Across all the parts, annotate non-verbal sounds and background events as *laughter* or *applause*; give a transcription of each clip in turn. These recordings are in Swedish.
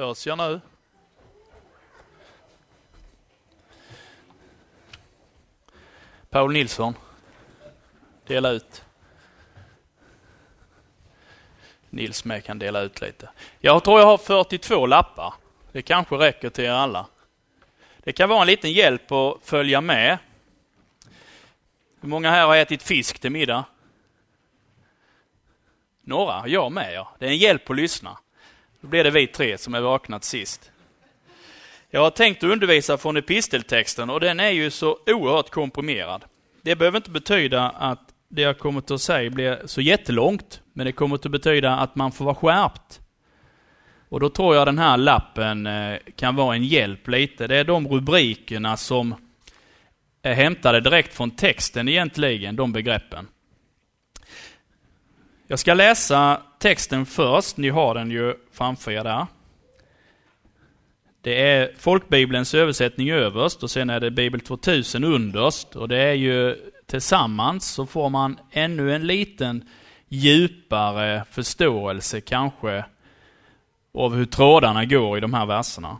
Hörs jag nu? Paul Nilsson. Dela ut. Nils med kan dela ut lite. Jag tror jag har 42 lappar. Det kanske räcker till er alla. Det kan vara en liten hjälp att följa med. Hur många här har ätit fisk till middag? Några, jag med ja. Det är en hjälp att lyssna. Då blir det vi tre som är vaknat sist. Jag har tänkt att undervisa från episteltexten och den är ju så oerhört komprimerad. Det behöver inte betyda att det jag kommer att säga blir så jättelångt, men det kommer att betyda att man får vara skärpt. Och då tror jag den här lappen eh, kan vara en hjälp lite. Det är de rubrikerna som är hämtade direkt från texten egentligen, de begreppen. Jag ska läsa texten först, ni har den ju framför er där. Det är folkbibelns översättning överst och sen är det Bibel 2000 underst. Och det är ju tillsammans så får man ännu en liten djupare förståelse kanske av hur trådarna går i de här verserna.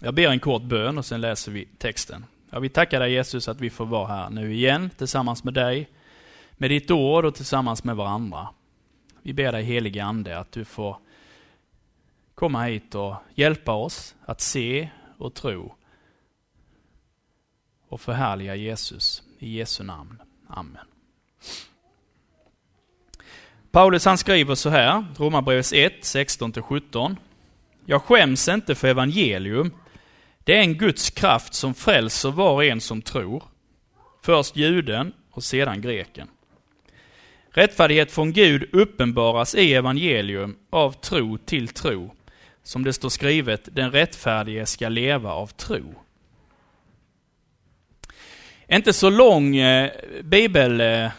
Jag ber en kort bön och sen läser vi texten. Jag vill tacka dig Jesus att vi får vara här nu igen tillsammans med dig, med ditt ord och tillsammans med varandra. Vi ber dig helige Ande att du får komma hit och hjälpa oss att se och tro och förhärliga Jesus. I Jesu namn. Amen. Paulus han skriver så här, Romarbrevet 1, 16-17. Jag skäms inte för evangelium. Det är en Guds kraft som frälser var och en som tror. Först juden och sedan greken. Rättfärdighet från Gud uppenbaras i evangelium av tro till tro. Som det står skrivet, den rättfärdige ska leva av tro. Inte så lång eh, bibeltext,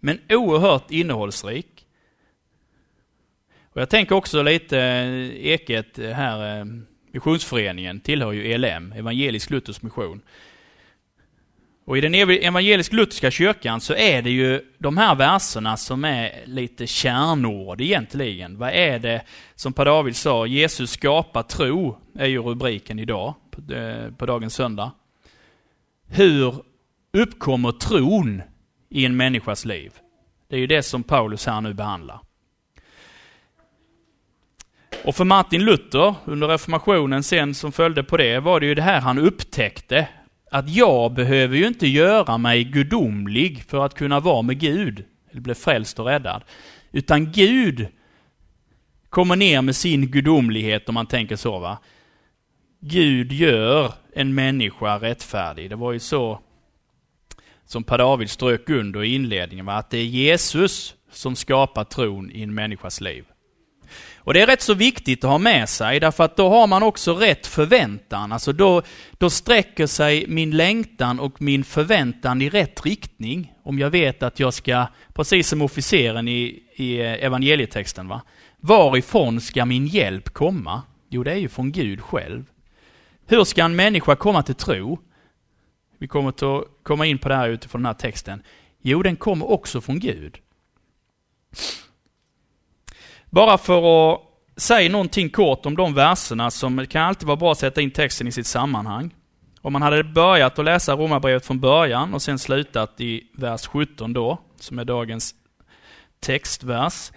men oerhört innehållsrik. Och jag tänker också lite, eh, Eket här, eh, missionsföreningen tillhör ju ELM, Evangelisk Luthersk Mission. Och i den evangelisk-lutherska kyrkan så är det ju de här verserna som är lite kärnord egentligen. Vad är det som Per David sa, Jesus skapar tro, är ju rubriken idag, eh, på, dagens söndag. Hur uppkommer tron i en människas liv? Det är ju det som Paulus här nu behandlar. Och för Martin Luther, under reformationen sen som följde på det, var det ju det här han upptäckte att jag behöver ju inte göra mig gudomlig för att kunna vara med Gud, eller bli frälst och räddad. Utan Gud kommer ner med sin gudomlighet, om man tänker så va. Gud gör en människa rättfärdig. Det var ju så som Per David strök under i inledningen, va? att det är Jesus som skapar tron i en människas liv. Och det är rätt så viktigt att ha med sig, därför att då har man också rätt förväntan. Alltså då, då sträcker sig min längtan och min förväntan i rätt riktning. Om jag vet att jag ska, precis som officeren i, i evangelietexten, va? varifrån ska min hjälp komma? Jo, det är ju från Gud själv. Hur ska en människa komma till tro? Vi kommer att komma in på det här utifrån den här texten. Jo, den kommer också från Gud. Bara för att säga någonting kort om de verserna som det kan alltid vara bra att sätta in texten i sitt sammanhang. Om man hade börjat att läsa Romarbrevet från början och sen slutat i vers 17 då, som är dagens textvers,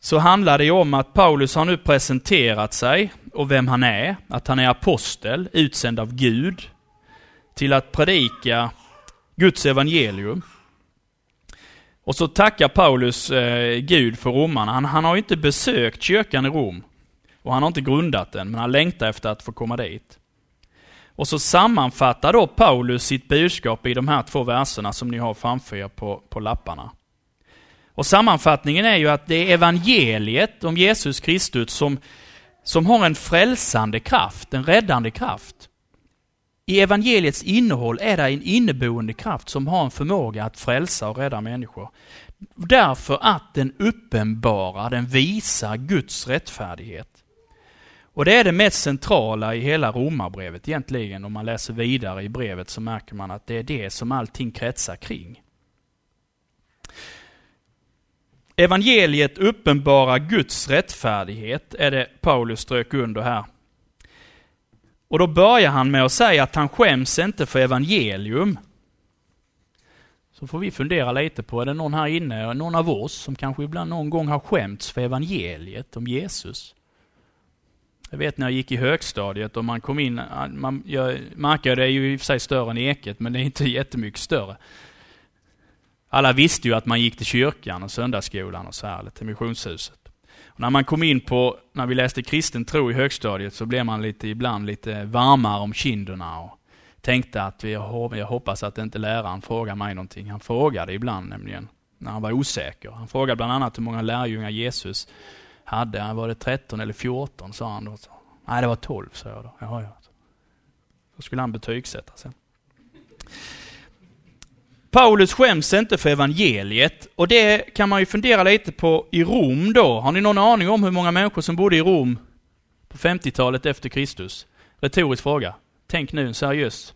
så handlar det ju om att Paulus har nu presenterat sig och vem han är, att han är apostel, utsänd av Gud, till att predika Guds evangelium. Och så tackar Paulus eh, Gud för romarna. Han, han har inte besökt kyrkan i Rom. Och han har inte grundat den, men han längtar efter att få komma dit. Och så sammanfattar då Paulus sitt budskap i de här två verserna som ni har framför er på, på lapparna. Och sammanfattningen är ju att det är evangeliet om Jesus Kristus som, som har en frälsande kraft, en räddande kraft. I evangeliets innehåll är det en inneboende kraft som har en förmåga att frälsa och rädda människor. Därför att den uppenbarar, den visar Guds rättfärdighet. Och det är det mest centrala i hela romarbrevet egentligen. Om man läser vidare i brevet så märker man att det är det som allting kretsar kring. Evangeliet uppenbarar Guds rättfärdighet, är det Paulus strök under här. Och då börjar han med att säga att han skäms inte för evangelium. Så får vi fundera lite på, är det någon här inne, någon av oss, som kanske ibland någon gång har skämts för evangeliet om Jesus? Jag vet när jag gick i högstadiet och man kom in, man, jag, det är ju i och för sig större än Eket, men det är inte jättemycket större. Alla visste ju att man gick till kyrkan och söndagsskolan och så här, eller till missionshuset. Och när man kom in på, när vi läste kristen tro i högstadiet, så blev man lite, ibland lite varmare om kinderna och tänkte att jag hoppas att inte läraren frågar mig någonting. Han frågade ibland nämligen, när han var osäker. Han frågade bland annat hur många lärjungar Jesus hade. Var det 13 eller 14, sa han då. Nej, det var 12, sa jag då. Jaha, ja. Då skulle han betygsätta sen. Paulus skäms inte för evangeliet och det kan man ju fundera lite på i Rom då. Har ni någon aning om hur många människor som bodde i Rom på 50-talet efter Kristus? Retorisk fråga. Tänk nu en seriös,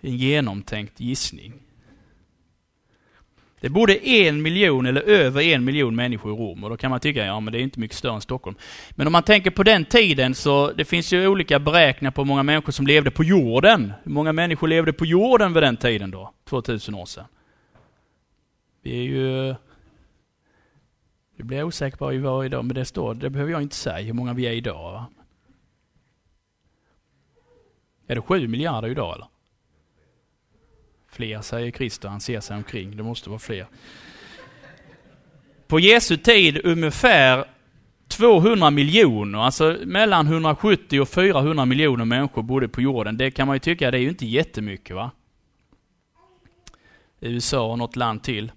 en genomtänkt gissning. Det bodde en miljon eller över en miljon människor i Rom och då kan man tycka, ja men det är inte mycket större än Stockholm. Men om man tänker på den tiden så, det finns ju olika beräkningar på hur många människor som levde på jorden. Hur många människor levde på jorden vid den tiden då? 2000 år sedan. Vi är ju... Nu blir jag osäker på hur vi var idag, men det står, det behöver jag inte säga hur många vi är idag. Va? Är det sju miljarder idag eller? Fler säger Kristus, han ser sig omkring. Det måste vara fler. På Jesu tid ungefär 200 miljoner, alltså mellan 170 och 400 miljoner människor bodde på jorden. Det kan man ju tycka, det är ju inte jättemycket va? USA och något land till.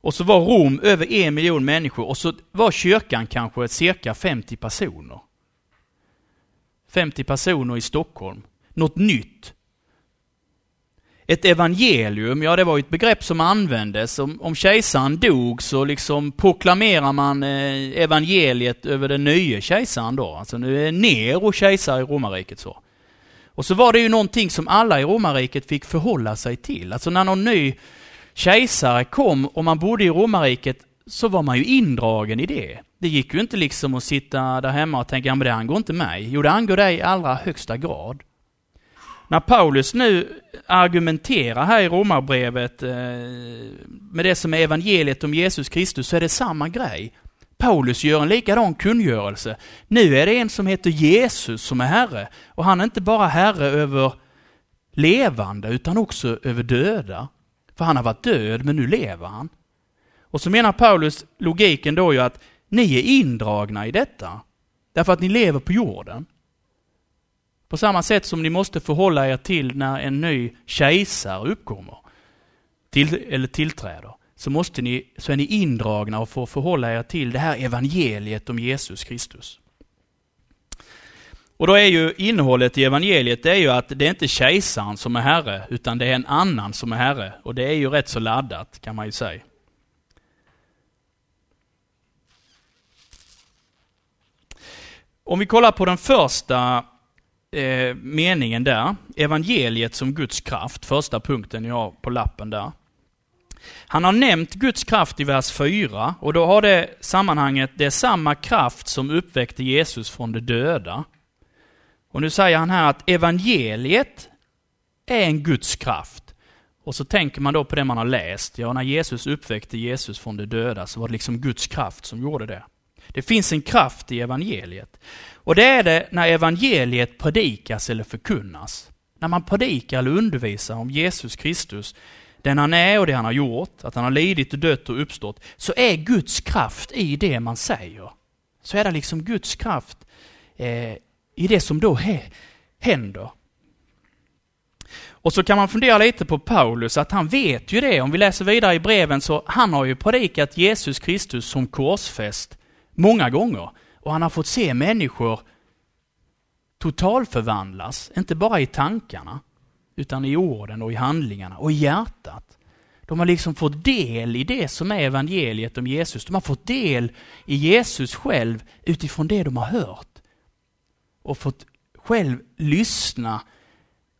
Och så var Rom över en miljon människor och så var kyrkan kanske cirka 50 personer. 50 personer i Stockholm. Något nytt. Ett evangelium, ja det var ju ett begrepp som användes. Om, om kejsaren dog så liksom proklamerar man eh, evangeliet över den nya kejsaren då. Alltså nu är Nero kejsare i romarriket så. Och så var det ju någonting som alla i romarriket fick förhålla sig till. Alltså när någon ny kejsare kom och man bodde i romarriket så var man ju indragen i det. Det gick ju inte liksom att sitta där hemma och tänka, ja, men det angår inte mig. Jo, det angår dig i allra högsta grad. När Paulus nu argumenterar här i Romarbrevet eh, med det som är evangeliet om Jesus Kristus så är det samma grej. Paulus gör en likadan kungörelse. Nu är det en som heter Jesus som är Herre. Och han är inte bara Herre över levande utan också över döda. För han har varit död men nu lever han. Och så menar Paulus logiken då ju att ni är indragna i detta. Därför att ni lever på jorden. På samma sätt som ni måste förhålla er till när en ny kejsare uppkommer, till, eller tillträder, så, måste ni, så är ni indragna och får förhålla er till det här evangeliet om Jesus Kristus. Och då är ju innehållet i evangeliet det är ju att det är inte kejsaren som är herre, utan det är en annan som är herre. Och det är ju rätt så laddat, kan man ju säga. Om vi kollar på den första eh, meningen där, evangeliet som Guds kraft, första punkten jag har på lappen där. Han har nämnt Guds kraft i vers 4 och då har det sammanhanget, det är samma kraft som uppväckte Jesus från de döda. Och nu säger han här att evangeliet är en Guds kraft. Och så tänker man då på det man har läst. Ja, när Jesus uppväckte Jesus från de döda så var det liksom Guds kraft som gjorde det. Det finns en kraft i evangeliet. Och det är det när evangeliet predikas eller förkunnas. När man predikar eller undervisar om Jesus Kristus, den han är och det han har gjort, att han har lidit och dött och uppstått, så är Guds kraft i det man säger. Så är det liksom Guds kraft eh, i det som då händer. Och så kan man fundera lite på Paulus, att han vet ju det. Om vi läser vidare i breven så han har ju predikat Jesus Kristus som korsfäst många gånger. Och han har fått se människor totalförvandlas, inte bara i tankarna, utan i orden och i handlingarna och i hjärtat. De har liksom fått del i det som är evangeliet om Jesus. De har fått del i Jesus själv utifrån det de har hört. Och fått själv lyssna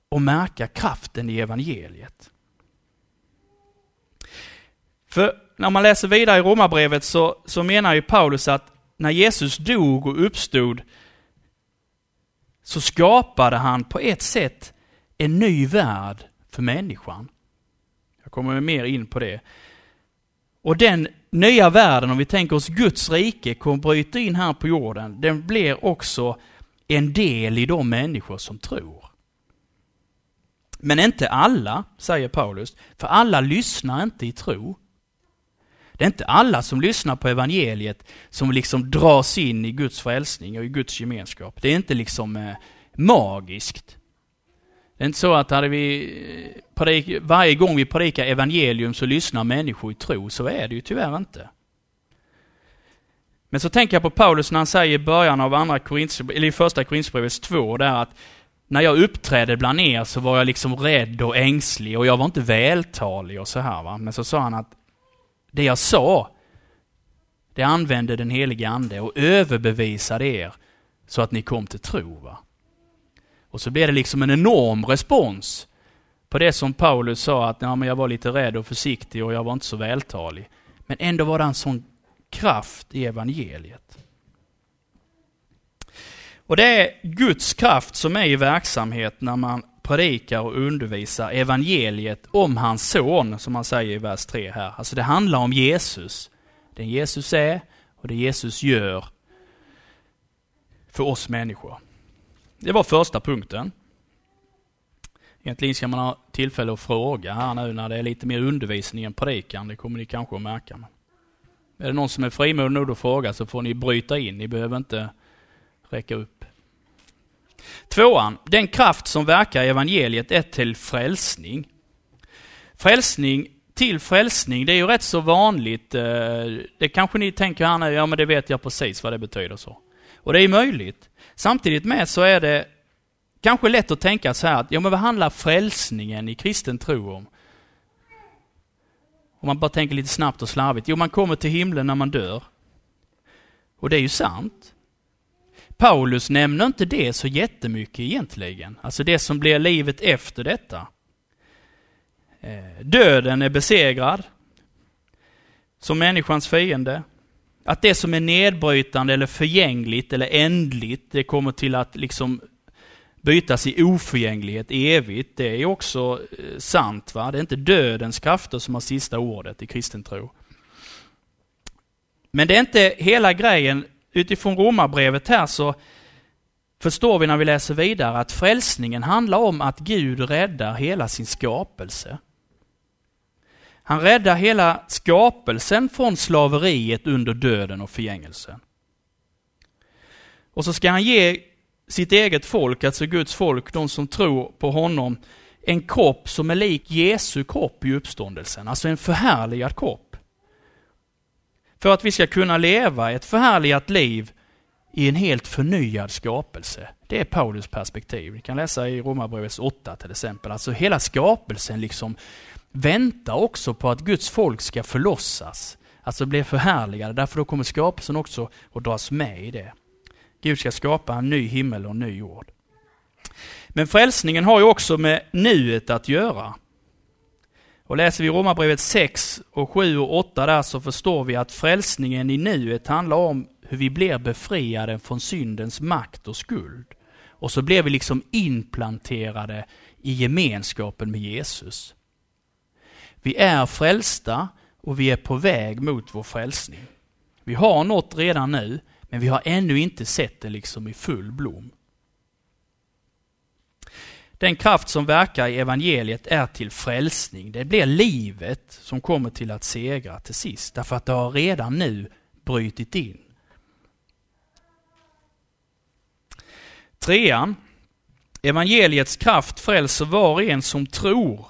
och märka kraften i evangeliet. För när man läser vidare i Romarbrevet så, så menar ju Paulus att när Jesus dog och uppstod så skapade han på ett sätt en ny värld för människan. Jag kommer mer in på det. Och den nya världen, om vi tänker oss Guds rike, kommer bryta in här på jorden. Den blir också en del i de människor som tror. Men inte alla, säger Paulus, för alla lyssnar inte i tro. Det är inte alla som lyssnar på evangeliet som liksom dras in i Guds frälsning och i Guds gemenskap. Det är inte liksom eh, magiskt. Det är inte så att hade vi eh, predik, varje gång vi predikar evangelium så lyssnar människor i tro. Så är det ju tyvärr inte. Men så tänker jag på Paulus när han säger i början av andra eller i första Korinthierbrevet 2, där att när jag uppträdde bland er så var jag liksom rädd och ängslig och jag var inte vältalig och så här va. Men så sa han att det jag sa, det använde den helige Ande och överbevisade er så att ni kom till tro. Va? Och så blev det liksom en enorm respons på det som Paulus sa att ja, men jag var lite rädd och försiktig och jag var inte så vältalig. Men ändå var det en sån kraft i evangeliet. Och det är Guds kraft som är i verksamhet när man predikar och undervisar evangeliet om hans son, som han säger i vers 3 här. Alltså det handlar om Jesus. Den Jesus är och det Jesus gör för oss människor. Det var första punkten. Egentligen ska man ha tillfälle att fråga här nu när det är lite mer undervisning än predikan. Det kommer ni kanske att märka. Är det någon som är frimodig nog att fråga så får ni bryta in. Ni behöver inte räcka upp. Tvåan, den kraft som verkar i evangeliet är till frälsning. Frälsning till frälsning, det är ju rätt så vanligt. Eh, det kanske ni tänker här nu, ja men det vet jag precis vad det betyder så. Och det är möjligt. Samtidigt med så är det kanske lätt att tänka så här att, ja men vad handlar frälsningen i kristen tro om? Om man bara tänker lite snabbt och slarvigt. Jo, man kommer till himlen när man dör. Och det är ju sant. Paulus nämner inte det så jättemycket egentligen. Alltså det som blir livet efter detta. Eh, döden är besegrad som människans fiende. Att det som är nedbrytande eller förgängligt eller ändligt, det kommer till att liksom bytas i oförgänglighet evigt. Det är också eh, sant. Va? Det är inte dödens krafter som har sista ordet i kristen tro. Men det är inte hela grejen. Utifrån romarbrevet här så förstår vi när vi läser vidare att frälsningen handlar om att Gud räddar hela sin skapelse. Han räddar hela skapelsen från slaveriet under döden och förgängelsen. Och så ska han ge sitt eget folk, alltså Guds folk, de som tror på honom, en kropp som är lik Jesu kropp i uppståndelsen, alltså en förhärligad kropp. För att vi ska kunna leva ett förhärligat liv i en helt förnyad skapelse. Det är Paulus perspektiv. Vi kan läsa i Romarbrevets 8 till exempel. Alltså hela skapelsen liksom väntar också på att Guds folk ska förlossas. Alltså bli förhärligade. Därför då kommer skapelsen också att dras med i det. Gud ska skapa en ny himmel och en ny jord. Men frälsningen har ju också med nuet att göra. Och läser vi Romarbrevet 6 och 7 och 8 där så förstår vi att frälsningen i nuet handlar om hur vi blir befriade från syndens makt och skuld. Och så blir vi liksom implanterade i gemenskapen med Jesus. Vi är frälsta och vi är på väg mot vår frälsning. Vi har något redan nu, men vi har ännu inte sett det liksom i full blom. Den kraft som verkar i evangeliet är till frälsning. Det blir livet som kommer till att segra till sist, därför att det har redan nu brutit in. Trean. Evangeliets kraft frälser var och en som tror.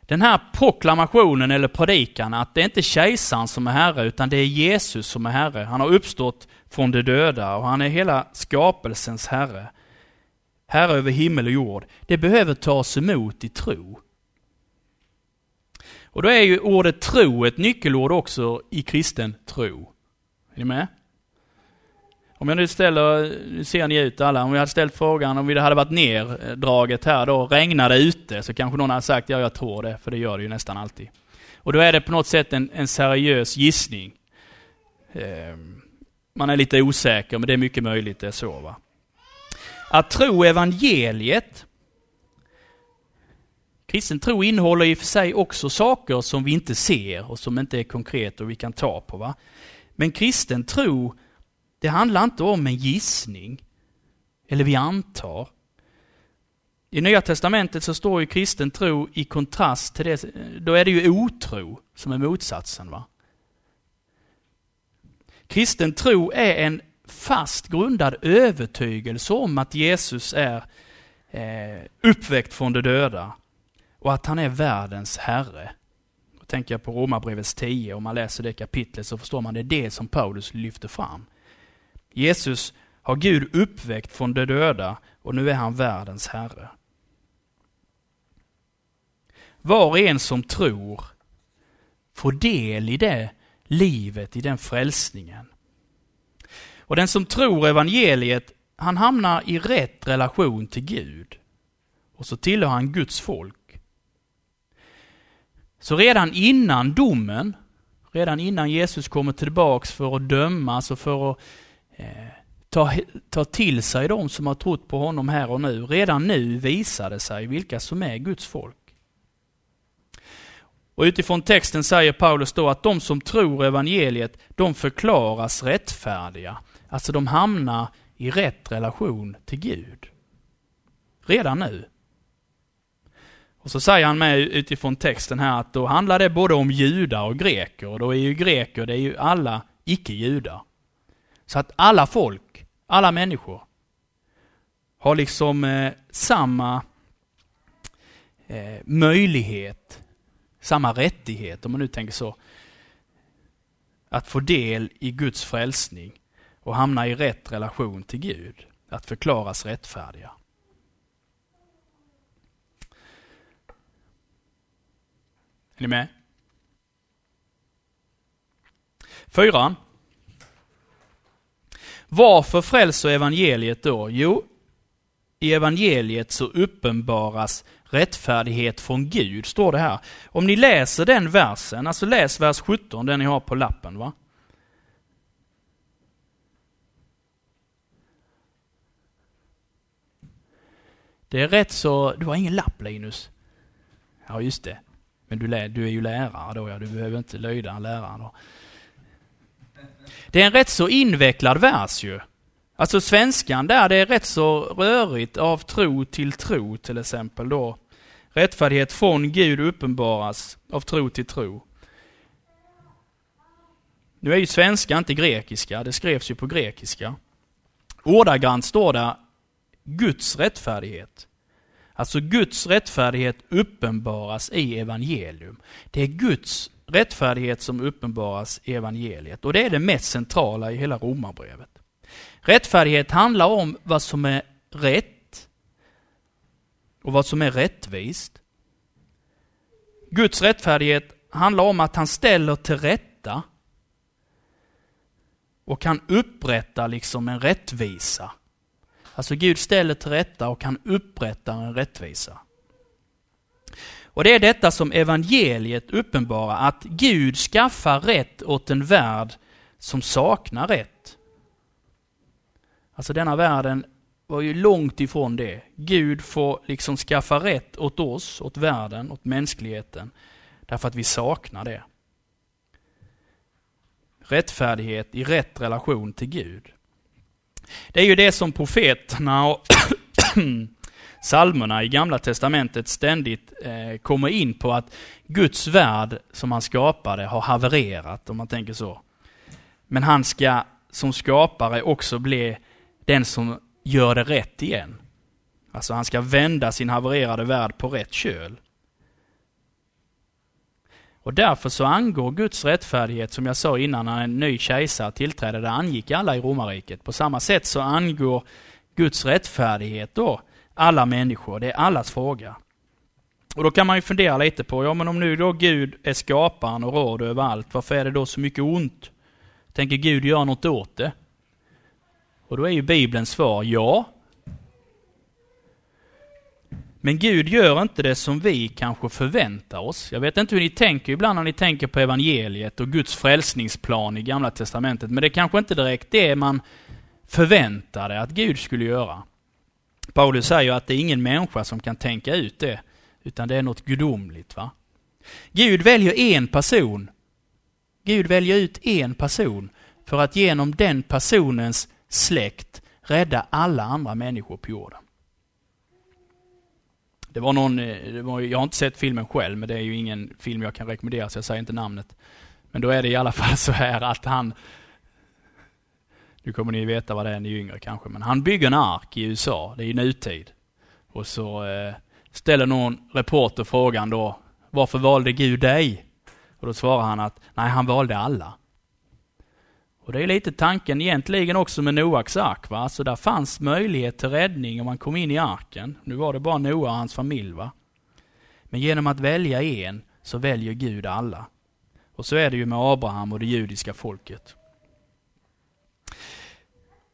Den här proklamationen eller predikan att det är inte kejsaren som är herre utan det är Jesus som är herre. Han har uppstått från de döda och han är hela skapelsens herre. Herre över himmel och jord. Det behöver tas emot i tro. Och då är ju ordet tro ett nyckelord också i kristen tro. Är ni med? Om jag nu ställer, nu ser ni ut alla, om jag hade ställt frågan om det hade varit nerdraget här då, regnar det ute, så kanske någon hade sagt ja, jag tror det, för det gör det ju nästan alltid. Och då är det på något sätt en, en seriös gissning. Eh, man är lite osäker, men det är mycket möjligt det är så. Va? Att tro evangeliet, kristen tro innehåller i och för sig också saker som vi inte ser och som inte är konkreta och vi kan ta på. Va? Men kristen tro, det handlar inte om en gissning, eller vi antar. I Nya Testamentet så står ju kristen tro i kontrast till det, då är det ju otro som är motsatsen. va? Kristen tro är en fast grundad övertygelse om att Jesus är eh, uppväckt från de döda och att han är världens Herre. Då tänker jag på Romarbrevets 10, om man läser det kapitlet så förstår man det är det som Paulus lyfter fram. Jesus har Gud uppväckt från de döda och nu är han världens Herre. Var och en som tror får del i det livet, i den frälsningen. Och den som tror evangeliet, han hamnar i rätt relation till Gud. Och så tillhör han Guds folk. Så redan innan domen, redan innan Jesus kommer tillbaks för att dömas och för att eh, ta, ta till sig de som har trott på honom här och nu, redan nu visar det sig vilka som är Guds folk. Och utifrån texten säger Paulus då att de som tror evangeliet, de förklaras rättfärdiga. Alltså de hamnar i rätt relation till Gud. Redan nu. Och så säger han med utifrån texten här att då handlar det både om judar och greker. Och då är ju greker, det är ju alla icke-judar. Så att alla folk, alla människor, har liksom eh, samma eh, möjlighet, samma rättighet, om man nu tänker så, att få del i Guds frälsning och hamna i rätt relation till Gud, att förklaras rättfärdiga. Är ni med? Fyran. Varför frälser evangeliet då? Jo, i evangeliet så uppenbaras rättfärdighet från Gud, står det här. Om ni läser den versen, alltså läs vers 17, den ni har på lappen. va? Det är rätt så... Du har ingen lapp Linus? Ja, just det. Men du, du är ju lärare då, ja. Du behöver inte löjda lärare då. Det är en rätt så invecklad vers ju. Alltså svenskan där, det är rätt så rörigt. Av tro till tro till exempel då. Rättfärdighet från Gud uppenbaras av tro till tro. Nu är ju svenska inte grekiska, det skrevs ju på grekiska. Ordagrant står det Guds rättfärdighet. Alltså Guds rättfärdighet uppenbaras i evangelium. Det är Guds rättfärdighet som uppenbaras i evangeliet och det är det mest centrala i hela romarbrevet. Rättfärdighet handlar om vad som är rätt och vad som är rättvist. Guds rättfärdighet handlar om att han ställer till rätta och kan upprätta liksom en rättvisa. Alltså Gud ställer till rätta och kan upprätta en rättvisa. Och det är detta som evangeliet uppenbarar, att Gud skaffar rätt åt en värld som saknar rätt. Alltså denna världen var ju långt ifrån det. Gud får liksom skaffa rätt åt oss, åt världen, åt mänskligheten, därför att vi saknar det. Rättfärdighet i rätt relation till Gud. Det är ju det som profeterna och *coughs* salmerna i Gamla Testamentet ständigt eh, kommer in på att Guds värld som han skapade har havererat, om man tänker så. Men han ska som skapare också bli den som gör det rätt igen. Alltså han ska vända sin havererade värld på rätt köl. Och därför så angår Guds rättfärdighet, som jag sa innan, när en ny kejsare tillträdde, det angick alla i romarriket. På samma sätt så angår Guds rättfärdighet då alla människor, det är allas fråga. Och då kan man ju fundera lite på, ja men om nu då Gud är skaparen och råder över allt, varför är det då så mycket ont? Tänker Gud göra något åt det? Och då är ju Bibelns svar ja. Men Gud gör inte det som vi kanske förväntar oss. Jag vet inte hur ni tänker ibland när ni tänker på evangeliet och Guds frälsningsplan i Gamla Testamentet, men det är kanske inte direkt det man förväntade att Gud skulle göra. Paulus säger att det är ingen människa som kan tänka ut det, utan det är något gudomligt. Va? Gud väljer en person. Gud väljer ut en person för att genom den personens släkt rädda alla andra människor på jorden. Det var någon, eh, det var, jag har inte sett filmen själv, men det är ju ingen film jag kan rekommendera, så jag säger inte namnet. Men då är det i alla *laughs* fall så här att han, nu kommer ni veta vad det är ni är yngre kanske, men han bygger en ark i USA, det är ju nutid. Och så eh, ställer någon reporter frågan då, varför valde Gud dig? Och då svarar han att, nej han valde alla. Och det är lite tanken egentligen också med Noaks ark. Va? Så där fanns möjlighet till räddning om man kom in i arken. Nu var det bara Noa och hans familj. Va? Men genom att välja en så väljer Gud alla. Och så är det ju med Abraham och det judiska folket.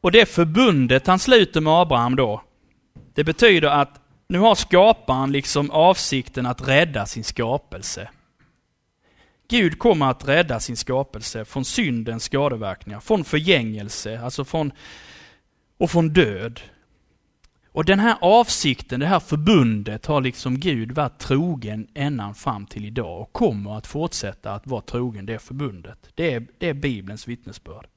Och det förbundet han sluter med Abraham då, det betyder att nu har skaparen liksom avsikten att rädda sin skapelse. Gud kommer att rädda sin skapelse från syndens skadeverkningar, från förgängelse, alltså från, och från död. Och den här avsikten, det här förbundet har liksom Gud varit trogen ända fram till idag och kommer att fortsätta att vara trogen det förbundet. Det är, det är Bibelns vittnesbörd.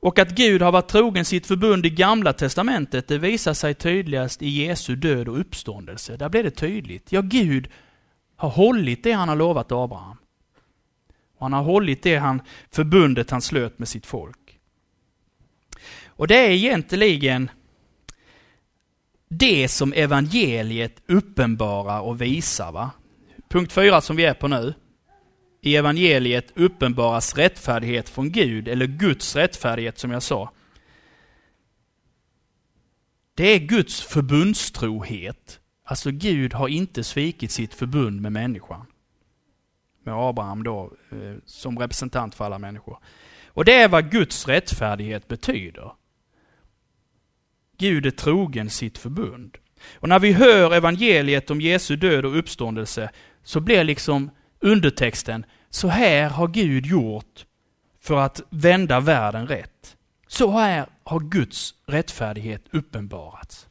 Och att Gud har varit trogen sitt förbund i Gamla Testamentet, det visar sig tydligast i Jesu död och uppståndelse. Där blir det tydligt. Ja, Gud har hållit det han har lovat Abraham. Och han har hållit det han, förbundet han slöt med sitt folk. Och det är egentligen det som evangeliet uppenbarar och visar. Va? Punkt fyra som vi är på nu. I evangeliet uppenbaras rättfärdighet från Gud, eller Guds rättfärdighet som jag sa. Det är Guds förbundstrohet Alltså Gud har inte svikit sitt förbund med människan. Med Abraham då, eh, som representant för alla människor. Och det är vad Guds rättfärdighet betyder. Gud är trogen sitt förbund. Och när vi hör evangeliet om Jesu död och uppståndelse så blir liksom undertexten, så här har Gud gjort för att vända världen rätt. Så här har Guds rättfärdighet uppenbarats.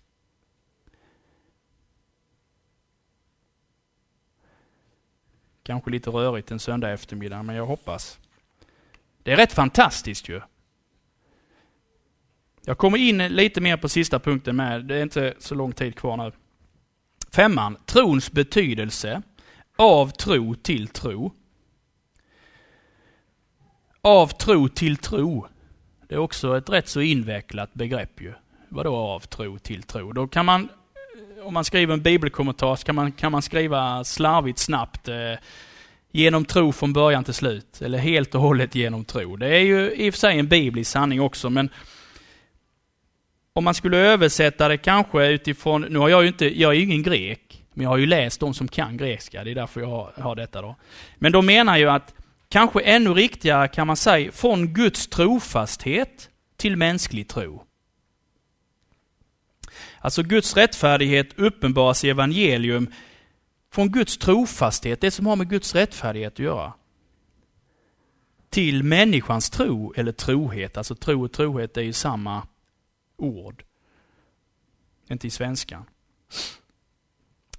Kanske lite rörigt en söndag eftermiddag, men jag hoppas. Det är rätt fantastiskt ju. Jag kommer in lite mer på sista punkten med, det är inte så lång tid kvar nu. Femman, trons betydelse. Av tro till tro. Av tro till tro. Det är också ett rätt så invecklat begrepp ju. Vadå av tro till tro? Då kan man om man skriver en bibelkommentar så kan man, kan man skriva slarvigt snabbt eh, genom tro från början till slut. Eller helt och hållet genom tro. Det är ju i och för sig en biblisk sanning också, men om man skulle översätta det kanske utifrån, nu har jag ju inte, jag är ju ingen grek, men jag har ju läst de som kan grekiska, det är därför jag har, har detta då. Men de menar ju att, kanske ännu riktigare kan man säga, från Guds trofasthet till mänsklig tro. Alltså Guds rättfärdighet uppenbaras i evangelium från Guds trofasthet, det som har med Guds rättfärdighet att göra. Till människans tro eller trohet, alltså tro och trohet är ju samma ord. Inte i svenskan.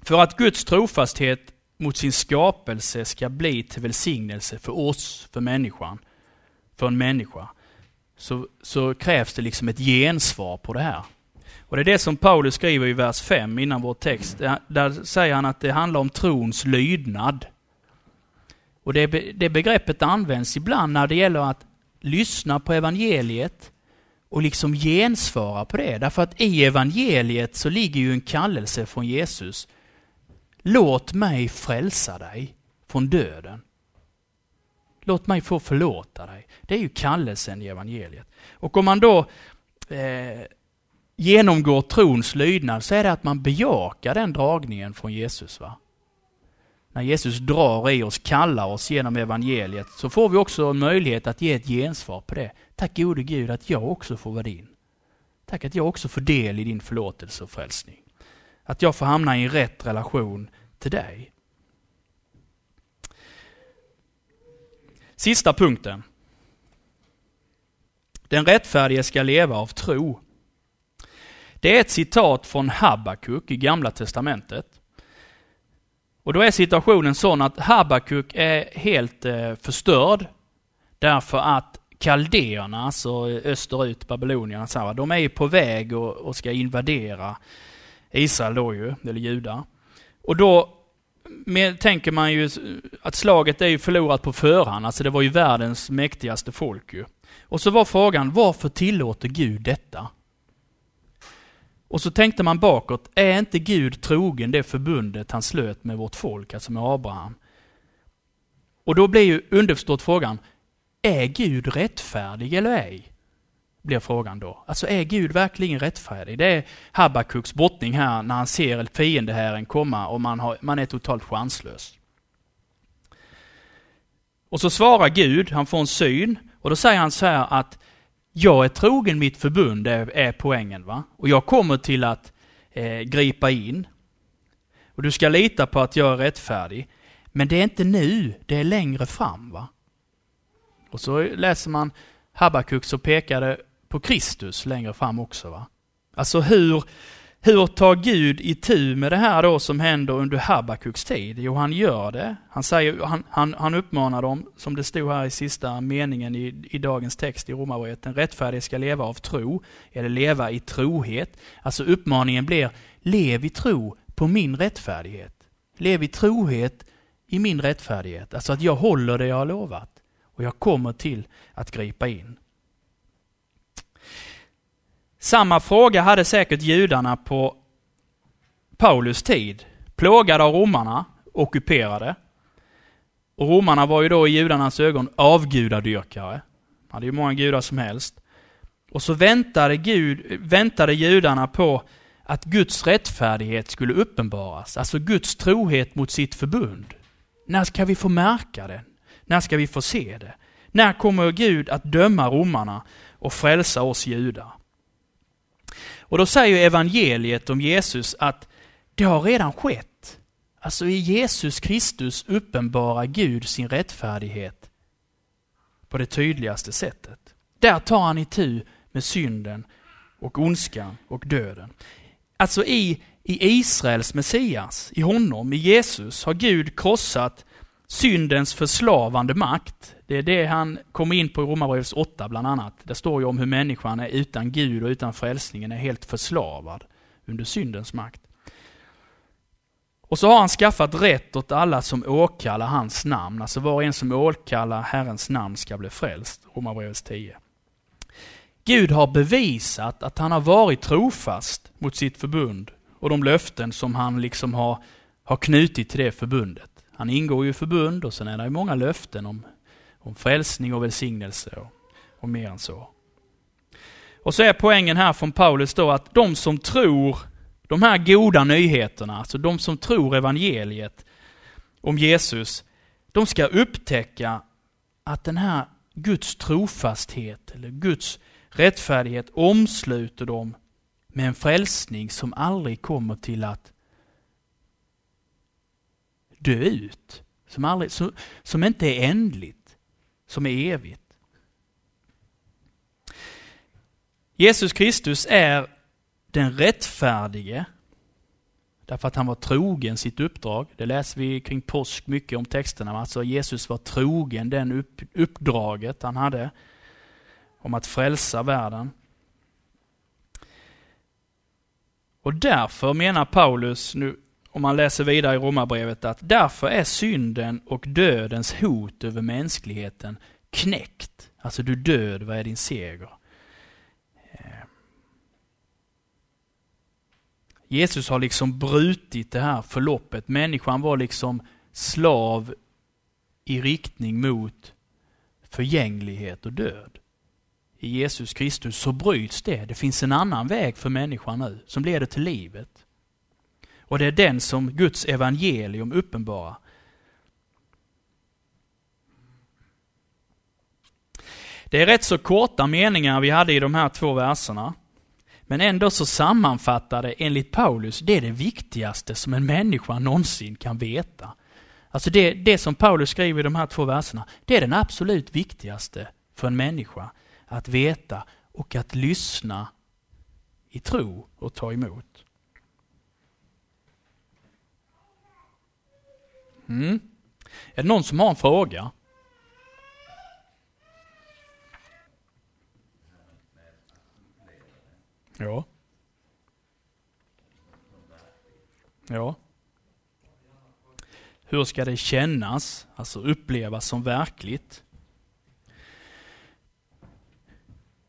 För att Guds trofasthet mot sin skapelse ska bli till välsignelse för oss, för människan, för en människa, så, så krävs det liksom ett gensvar på det här. Och det är det som Paulus skriver i vers 5 innan vår text. Där säger han att det handlar om trons lydnad. Och det, det begreppet används ibland när det gäller att lyssna på evangeliet och liksom gensvara på det. Därför att i evangeliet så ligger ju en kallelse från Jesus. Låt mig frälsa dig från döden. Låt mig få förlåta dig. Det är ju kallelsen i evangeliet. Och om man då eh, genomgår trons lydnad så är det att man bejakar den dragningen från Jesus. va? när Jesus drar i oss, kallar oss genom evangeliet, så får vi också en möjlighet att ge ett gensvar på det. Tack gode Gud att jag också får vara din. Tack att jag också får del i din förlåtelse och frälsning. Att jag får hamna i en rätt relation till dig. Sista punkten. Den rättfärdige ska leva av tro. Det är ett citat från Habakuk i Gamla Testamentet. Och då är situationen sån att Habakuk är helt eh, förstörd därför att kaldéerna, alltså österut, babylonierna, de är på väg och, och ska invadera Israel då ju, eller Juda. Och då med, tänker man ju att slaget är ju förlorat på förhand, alltså det var ju världens mäktigaste folk ju. Och så var frågan, varför tillåter Gud detta? Och så tänkte man bakåt, är inte Gud trogen det förbundet han slöt med vårt folk, alltså med Abraham? Och då blir ju underförstått frågan, är Gud rättfärdig eller ej? Blir frågan då. Alltså är Gud verkligen rättfärdig? Det är Habakuks brottning här när han ser fiendehären komma och man, har, man är totalt chanslös. Och så svarar Gud, han får en syn, och då säger han så här att jag är trogen mitt förbund, är, är poängen. va? Och jag kommer till att eh, gripa in. Och du ska lita på att jag är rättfärdig. Men det är inte nu, det är längre fram. va? Och så läser man Habakuk så pekar det på Kristus längre fram också. va? Alltså hur, hur tar Gud itu med det här då som händer under Habakuks tid? Jo, han gör det. Han, säger, han, han, han uppmanar dem, som det stod här i sista meningen i, i dagens text i Romarbrevet, den rättfärdige ska leva av tro, eller leva i trohet. Alltså uppmaningen blir, lev i tro på min rättfärdighet. Lev i trohet i min rättfärdighet. Alltså att jag håller det jag har lovat. Och jag kommer till att gripa in. Samma fråga hade säkert judarna på Paulus tid. Plågade av romarna, ockuperade. Och romarna var ju då i judarnas ögon avgudadyrkare. De hade ju många gudar som helst. Och så väntade, Gud, väntade judarna på att Guds rättfärdighet skulle uppenbaras, alltså Guds trohet mot sitt förbund. När ska vi få märka det? När ska vi få se det? När kommer Gud att döma romarna och frälsa oss judar? Och då säger evangeliet om Jesus att det har redan skett. Alltså i Jesus Kristus uppenbarar Gud sin rättfärdighet på det tydligaste sättet. Där tar han itu med synden och ondskan och döden. Alltså i, i Israels Messias, i honom, i Jesus, har Gud krossat syndens förslavande makt. Det är det han kommer in på i Romarbrevets 8 bland annat. Det står ju om hur människan är utan Gud och utan frälsningen är helt förslavad under syndens makt. Och så har han skaffat rätt åt alla som åkallar hans namn. Alltså var och en som åkallar Herrens namn ska bli frälst. Romarbrevets 10. Gud har bevisat att han har varit trofast mot sitt förbund och de löften som han liksom har, har knutit till det förbundet. Han ingår ju i förbund och sen är det många löften om, om frälsning och välsignelse och, och mer än så. Och så är poängen här från Paulus då att de som tror de här goda nyheterna, alltså de som tror evangeliet om Jesus, de ska upptäcka att den här Guds trofasthet eller Guds rättfärdighet omsluter dem med en frälsning som aldrig kommer till att dö ut. Som, aldrig, som, som inte är ändligt, som är evigt. Jesus Kristus är den rättfärdige därför att han var trogen sitt uppdrag. Det läser vi kring påsk mycket om texterna. Alltså Jesus var trogen den upp, uppdraget han hade om att frälsa världen. Och därför menar Paulus, nu om man läser vidare i Romarbrevet, att därför är synden och dödens hot över mänskligheten knäckt. Alltså du död, vad är din seger? Eh. Jesus har liksom brutit det här förloppet. Människan var liksom slav i riktning mot förgänglighet och död. I Jesus Kristus så bryts det. Det finns en annan väg för människan nu, som leder till livet. Och det är den som Guds evangelium uppenbarar. Det är rätt så korta meningar vi hade i de här två verserna. Men ändå så sammanfattar det, enligt Paulus, det är det viktigaste som en människa någonsin kan veta. Alltså det, det som Paulus skriver i de här två verserna, det är den absolut viktigaste för en människa. Att veta och att lyssna i tro och ta emot. Mm. Är det någon som har en fråga? Ja. Ja. Hur ska det kännas, alltså upplevas som verkligt?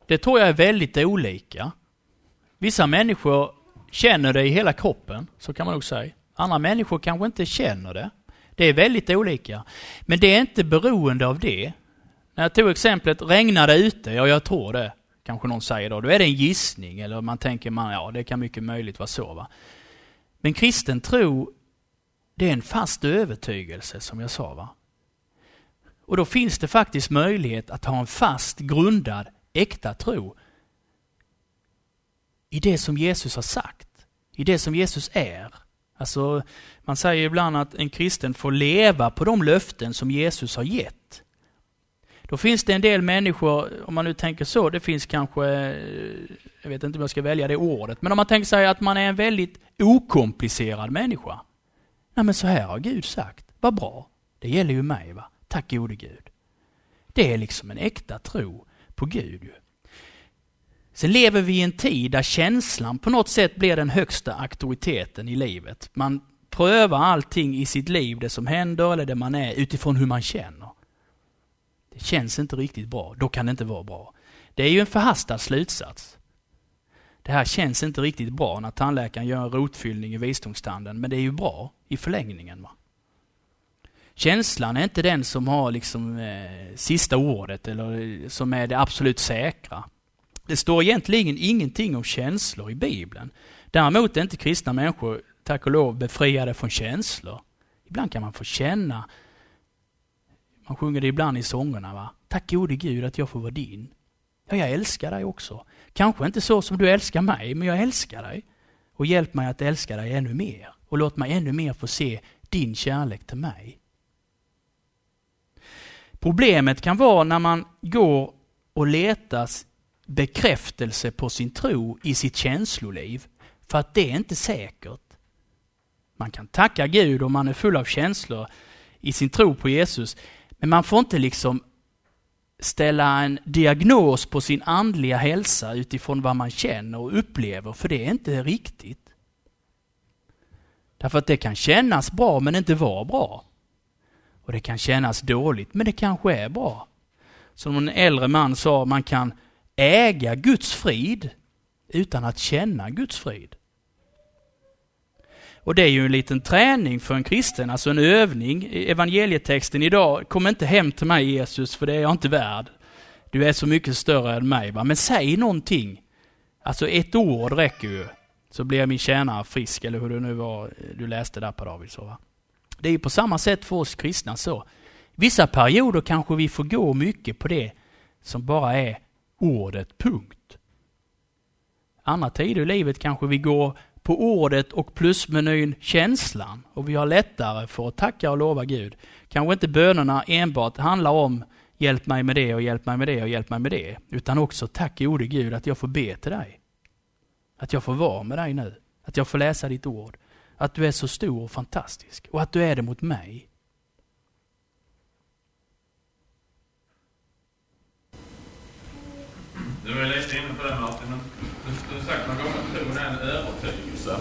Det tror jag är väldigt olika. Vissa människor känner det i hela kroppen, så kan man nog säga. Andra människor kanske inte känner det. Det är väldigt olika. Men det är inte beroende av det. När jag tog exemplet, regnar det ute? Ja, jag tror det. Kanske någon säger då. Då är det en gissning, eller man tänker man, ja det kan mycket möjligt vara så. Va? Men kristen tro, det är en fast övertygelse som jag sa. va. Och då finns det faktiskt möjlighet att ha en fast grundad äkta tro i det som Jesus har sagt, i det som Jesus är. Alltså, man säger ibland att en kristen får leva på de löften som Jesus har gett. Då finns det en del människor, om man nu tänker så, det finns kanske, eh, jag vet inte om jag ska välja det ordet, men om man tänker sig att man är en väldigt okomplicerad människa. Nej men så här har Gud sagt, vad bra, det gäller ju mig va, tack gode Gud. Det är liksom en äkta tro på Gud. Sen lever vi i en tid där känslan på något sätt blir den högsta auktoriteten i livet. Man prövar allting i sitt liv, det som händer eller det man är, utifrån hur man känner. Det känns inte riktigt bra, då kan det inte vara bra. Det är ju en förhastad slutsats. Det här känns inte riktigt bra när tandläkaren gör en rotfyllning i visdomstanden, men det är ju bra i förlängningen. Va? Känslan är inte den som har liksom eh, sista ordet eller eh, som är det absolut säkra. Det står egentligen ingenting om känslor i Bibeln. Däremot är inte kristna människor, tack och lov, befriade från känslor. Ibland kan man få känna, man sjunger det ibland i sångerna, va? Tack gode Gud att jag får vara din. Ja, jag älskar dig också. Kanske inte så som du älskar mig, men jag älskar dig. Och hjälp mig att älska dig ännu mer. Och låt mig ännu mer få se din kärlek till mig. Problemet kan vara när man går och letas bekräftelse på sin tro i sitt känsloliv. För att det är inte säkert. Man kan tacka Gud om man är full av känslor i sin tro på Jesus. Men man får inte liksom ställa en diagnos på sin andliga hälsa utifrån vad man känner och upplever, för det är inte riktigt. Därför att det kan kännas bra men inte vara bra. Och det kan kännas dåligt men det kanske är bra. Som en äldre man sa, man kan äga Guds frid utan att känna Guds frid. Och det är ju en liten träning för en kristen, alltså en övning. Evangelietexten idag, kom inte hem till mig Jesus, för det är jag inte värd. Du är så mycket större än mig. Va? Men säg någonting. Alltså ett ord räcker ju. Så blir min tjänare frisk, eller hur det nu var eh, du läste där på David. Så, va? Det är ju på samma sätt för oss kristna så. Vissa perioder kanske vi får gå mycket på det som bara är ordet, punkt. Andra tider i livet kanske vi går på ordet och plusmenyn känslan och vi har lättare för att tacka och lova Gud. Kanske inte bönerna enbart handlar om hjälp mig med det och hjälp mig med det och hjälp mig med det. Utan också tack gode Gud att jag får be till dig. Att jag får vara med dig nu. Att jag får läsa ditt ord. Att du är så stor och fantastisk och att du är det mot mig. Du var lite inne på det Martin, men du har sagt några gånger att tron är en övertygelse.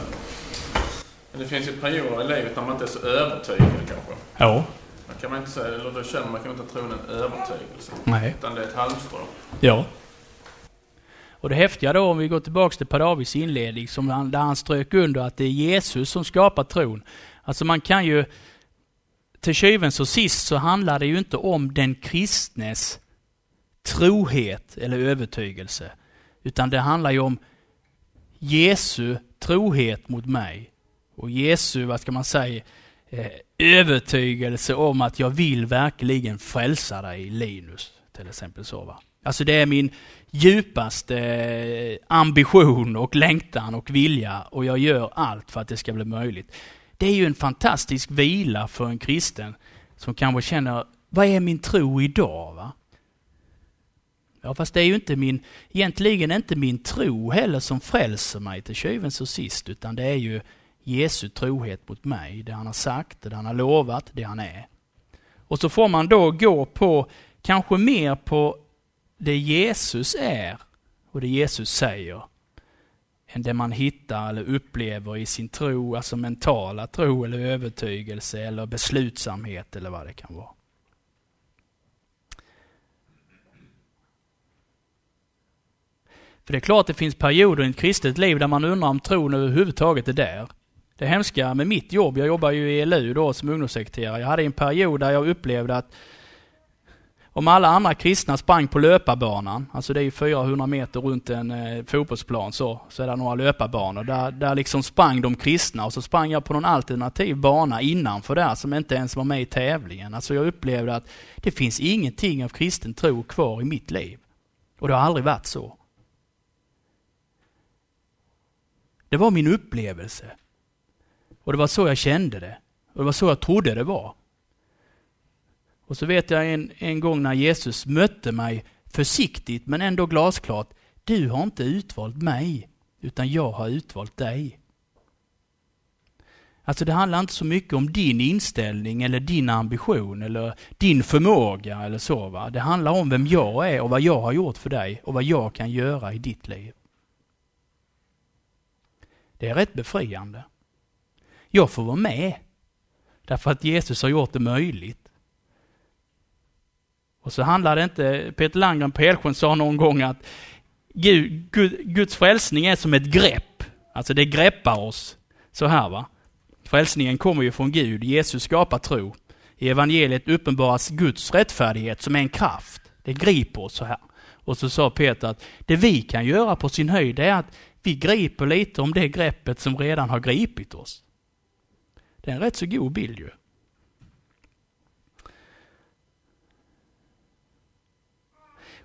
Men det finns ju perioder i livet när man inte är så övertygad kanske. Ja. Man kan man inte säga, eller då känner man kanske inte att tron är en övertygelse. Nej. Utan det är ett halmstrå. Ja. Och det häftiga då, om vi går tillbaks till Per Davids inledning, som han, där han strök under att det är Jesus som skapar tron. Alltså man kan ju, till tjuvens och sist så handlar det ju inte om den kristnes trohet eller övertygelse. Utan det handlar ju om Jesu trohet mot mig. Och Jesu, vad ska man säga, eh, övertygelse om att jag vill verkligen frälsa dig Linus. Till exempel så va. Alltså det är min djupaste ambition och längtan och vilja och jag gör allt för att det ska bli möjligt. Det är ju en fantastisk vila för en kristen som kanske känner, vad är min tro idag? Va? Ja, fast det är ju inte min, egentligen inte min tro heller som frälser mig till tjuvens och sist, utan det är ju Jesu trohet mot mig, det han har sagt, det han har lovat, det han är. Och så får man då gå på, kanske mer på det Jesus är och det Jesus säger, än det man hittar eller upplever i sin tro, alltså mentala tro eller övertygelse eller beslutsamhet eller vad det kan vara. För det är klart det finns perioder i ett kristet liv där man undrar om tron överhuvudtaget är där. Det hemska med mitt jobb, jag jobbar ju i ELU då som ungdomssekreterare. Jag hade en period där jag upplevde att om alla andra kristna sprang på löparbanan, alltså det är ju 400 meter runt en eh, fotbollsplan så, så är det några löparbanor. Där, där liksom sprang de kristna och så sprang jag på någon alternativ bana innanför där som inte ens var med i tävlingen. Alltså jag upplevde att det finns ingenting av kristen tro kvar i mitt liv. Och det har aldrig varit så. Det var min upplevelse. Och det var så jag kände det. Och det var så jag trodde det var. Och så vet jag en, en gång när Jesus mötte mig försiktigt men ändå glasklart. Du har inte utvalt mig, utan jag har utvalt dig. Alltså det handlar inte så mycket om din inställning eller din ambition eller din förmåga eller så. Va? Det handlar om vem jag är och vad jag har gjort för dig och vad jag kan göra i ditt liv. Det är rätt befriande. Jag får vara med. Därför att Jesus har gjort det möjligt. Och så handlar det inte, Peter Landgren på Helsjön sa någon gång att Gud, Gud, Guds frälsning är som ett grepp. Alltså det greppar oss. Så här va. Frälsningen kommer ju från Gud, Jesus skapar tro. I evangeliet uppenbaras Guds rättfärdighet som är en kraft. Det griper oss så här. Och så sa Peter att det vi kan göra på sin höjd är att vi griper lite om det greppet som redan har gripit oss. Det är en rätt så god bild ju.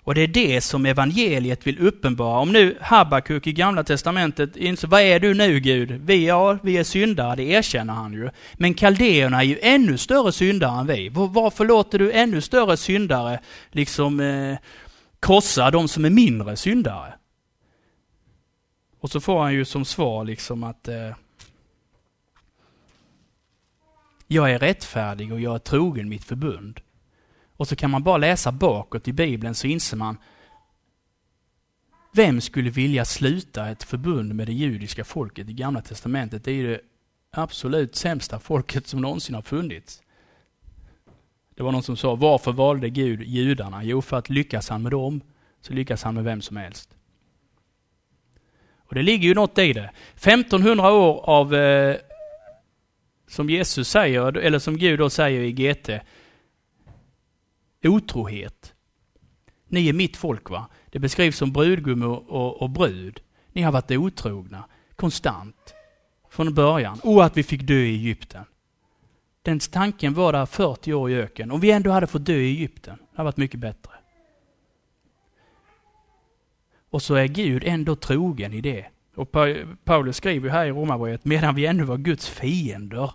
Och det är det som evangeliet vill uppenbara. Om nu Habakuk i Gamla Testamentet inser, vad är du nu Gud? Vi, ja, vi är syndare, det erkänner han ju. Men kaldéerna är ju ännu större syndare än vi. Varför låter du ännu större syndare liksom eh, krossa de som är mindre syndare? Och så får han ju som svar liksom att eh, jag är rättfärdig och jag är trogen mitt förbund. Och så kan man bara läsa bakåt i Bibeln så inser man vem skulle vilja sluta ett förbund med det judiska folket i Gamla Testamentet? Det är ju det absolut sämsta folket som någonsin har funnits. Det var någon som sa, varför valde Gud judarna? Jo, för att lyckas han med dem, så lyckas han med vem som helst. Och det ligger ju något i det. 1500 år av, eh, som Jesus säger, eller som Gud då säger i GT, otrohet. Ni är mitt folk va? Det beskrivs som brudgum och, och, och brud. Ni har varit otrogna, konstant, från början. Och att vi fick dö i Egypten. Den tanken var där 40 år i öken. Om vi ändå hade fått dö i Egypten, det hade varit mycket bättre. Och så är Gud ändå trogen i det. Och Paulus skriver här i Romarbrevet, medan vi ännu var Guds fiender,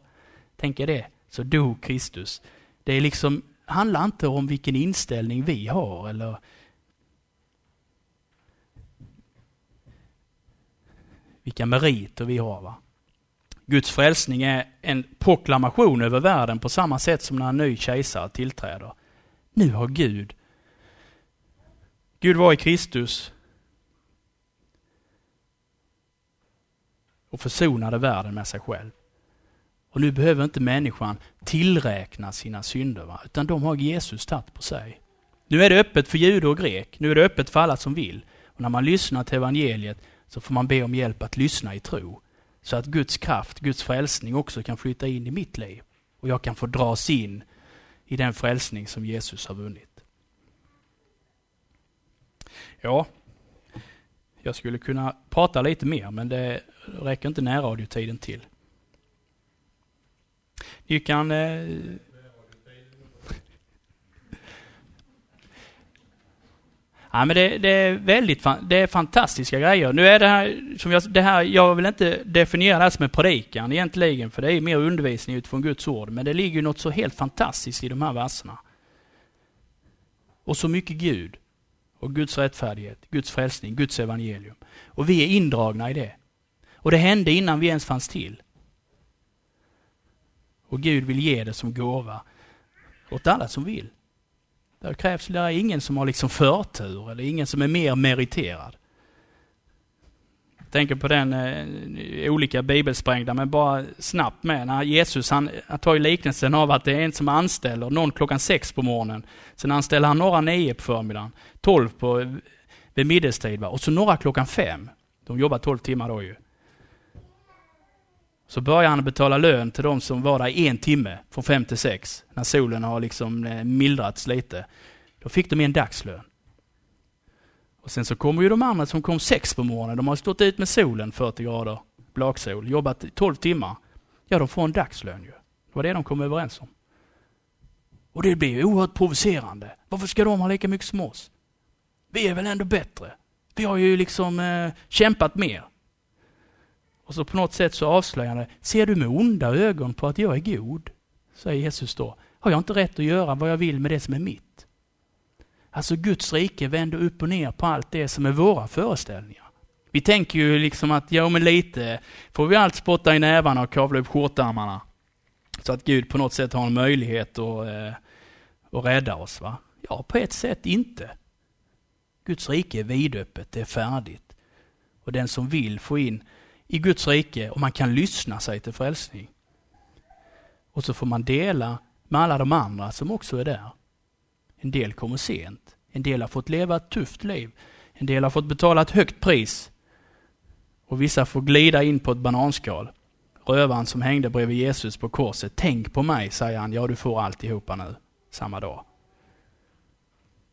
tänk er det, så dog Kristus. Det är liksom, handlar inte om vilken inställning vi har eller vilka meriter vi har. Va? Guds frälsning är en proklamation över världen på samma sätt som när en ny kejsare tillträder. Nu har Gud, Gud var i Kristus och försonade världen med sig själv. Och nu behöver inte människan tillräkna sina synder, va? utan de har Jesus tagit på sig. Nu är det öppet för jude och grek, nu är det öppet för alla som vill. Och när man lyssnar till evangeliet så får man be om hjälp att lyssna i tro. Så att Guds kraft, Guds frälsning också kan flytta in i mitt liv. Och jag kan få dras in i den frälsning som Jesus har vunnit. Ja, jag skulle kunna prata lite mer men det räcker inte närradiotiden till. Ni kan... Eh, Ja, men det, det, är väldigt det är fantastiska grejer. Nu är det här, som jag, det här, jag vill inte definiera det här som en predikan egentligen, för det är mer undervisning utifrån Guds ord. Men det ligger något så helt fantastiskt i de här verserna. Och så mycket Gud, och Guds rättfärdighet, Guds frälsning, Guds evangelium. Och vi är indragna i det. Och det hände innan vi ens fanns till. Och Gud vill ge det som gåva åt alla som vill. Där krävs det är ingen som har liksom förtur eller ingen som är mer meriterad. Jag tänker på den eh, olika bibelsprängda, men bara snabbt med. När Jesus han, han tar ju liknelsen av att det är en som anställer någon klockan sex på morgonen. Sen anställer han några nio på förmiddagen, tolv på, vid middagstid va? och så några klockan fem. De jobbar tolv timmar då ju. Så börjar han betala lön till de som var där i en timme, från fem till sex, när solen har liksom eh, mildrats lite. Då fick de en dagslön. Och sen så kommer ju de andra som kom sex på morgonen, de har stått ut med solen, 40 grader, blaksol, jobbat 12 timmar. Ja, de får en dagslön ju. Det var det de kom överens om. Och det blir ju oerhört provocerande. Varför ska de ha lika mycket som oss? Vi är väl ändå bättre? Vi har ju liksom eh, kämpat mer. Och så på något sätt så avslöjar han det. Ser du med onda ögon på att jag är god? Säger Jesus då. Har jag inte rätt att göra vad jag vill med det som är mitt? Alltså Guds rike vänder upp och ner på allt det som är våra föreställningar. Vi tänker ju liksom att, ja men lite, får vi allt spotta i nävarna och kavla upp skjortärmarna. Så att Gud på något sätt har en möjlighet att, eh, att rädda oss. va? Ja, på ett sätt inte. Guds rike är vidöppet, det är färdigt. Och den som vill få in i Guds rike och man kan lyssna sig till frälsning. Och så får man dela med alla de andra som också är där. En del kommer sent. En del har fått leva ett tufft liv. En del har fått betala ett högt pris. Och vissa får glida in på ett bananskal. Rövaren som hängde bredvid Jesus på korset. Tänk på mig, säger han. Ja, du får alltihopa nu, samma dag.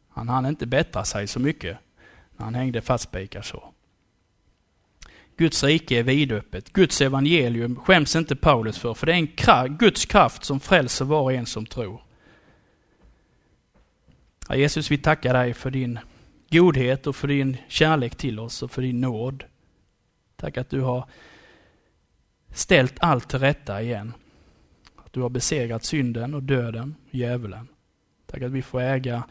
Han hann inte bättra sig så mycket när han hängde fastspikad så. Guds rike är vidöppet. Guds evangelium skäms inte Paulus för, för det är en kraft, Guds kraft som frälser var och en som tror. Ja, Jesus, vi tackar dig för din godhet och för din kärlek till oss och för din nåd. Tack att du har ställt allt till rätta igen. Att du har besegrat synden och döden, djävulen. Tack att vi får äga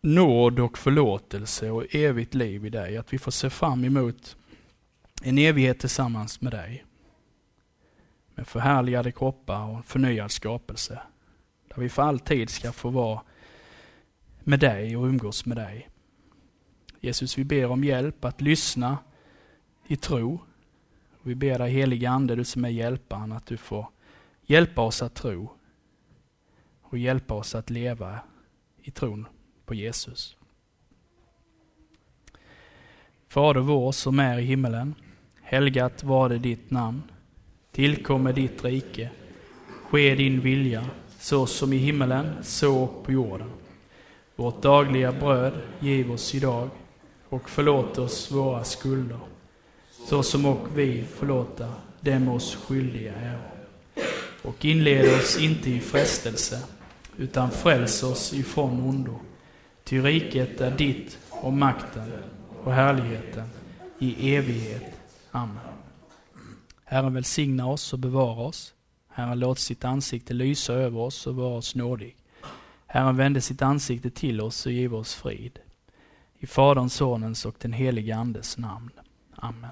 nåd och förlåtelse och evigt liv i dig. Att vi får se fram emot en evighet tillsammans med dig. Med förhärligade kroppar och förnyad skapelse. Där vi för alltid ska få vara med dig och umgås med dig. Jesus, vi ber om hjälp att lyssna i tro. Vi ber dig helige Ande, du som är hjälparen, att du får hjälpa oss att tro och hjälpa oss att leva i tron på Jesus. Fader vår som är i himmelen. Helgat var det ditt namn. Tillkommer ditt rike. Ske din vilja, så som i himmelen, så på jorden. Vårt dagliga bröd giv oss idag och förlåt oss våra skulder, så som och vi förlåta dem oss skyldiga är. Och inled oss inte i frestelse, utan fräls oss ifrån ondo. Ty riket är ditt och makten och härligheten i evighet. Amen. Herren välsigna oss och bevara oss. Herren låt sitt ansikte lysa över oss och vara oss nådig. Herren vände sitt ansikte till oss och giv oss frid. I Faderns, Sonens och den helige Andes namn. Amen.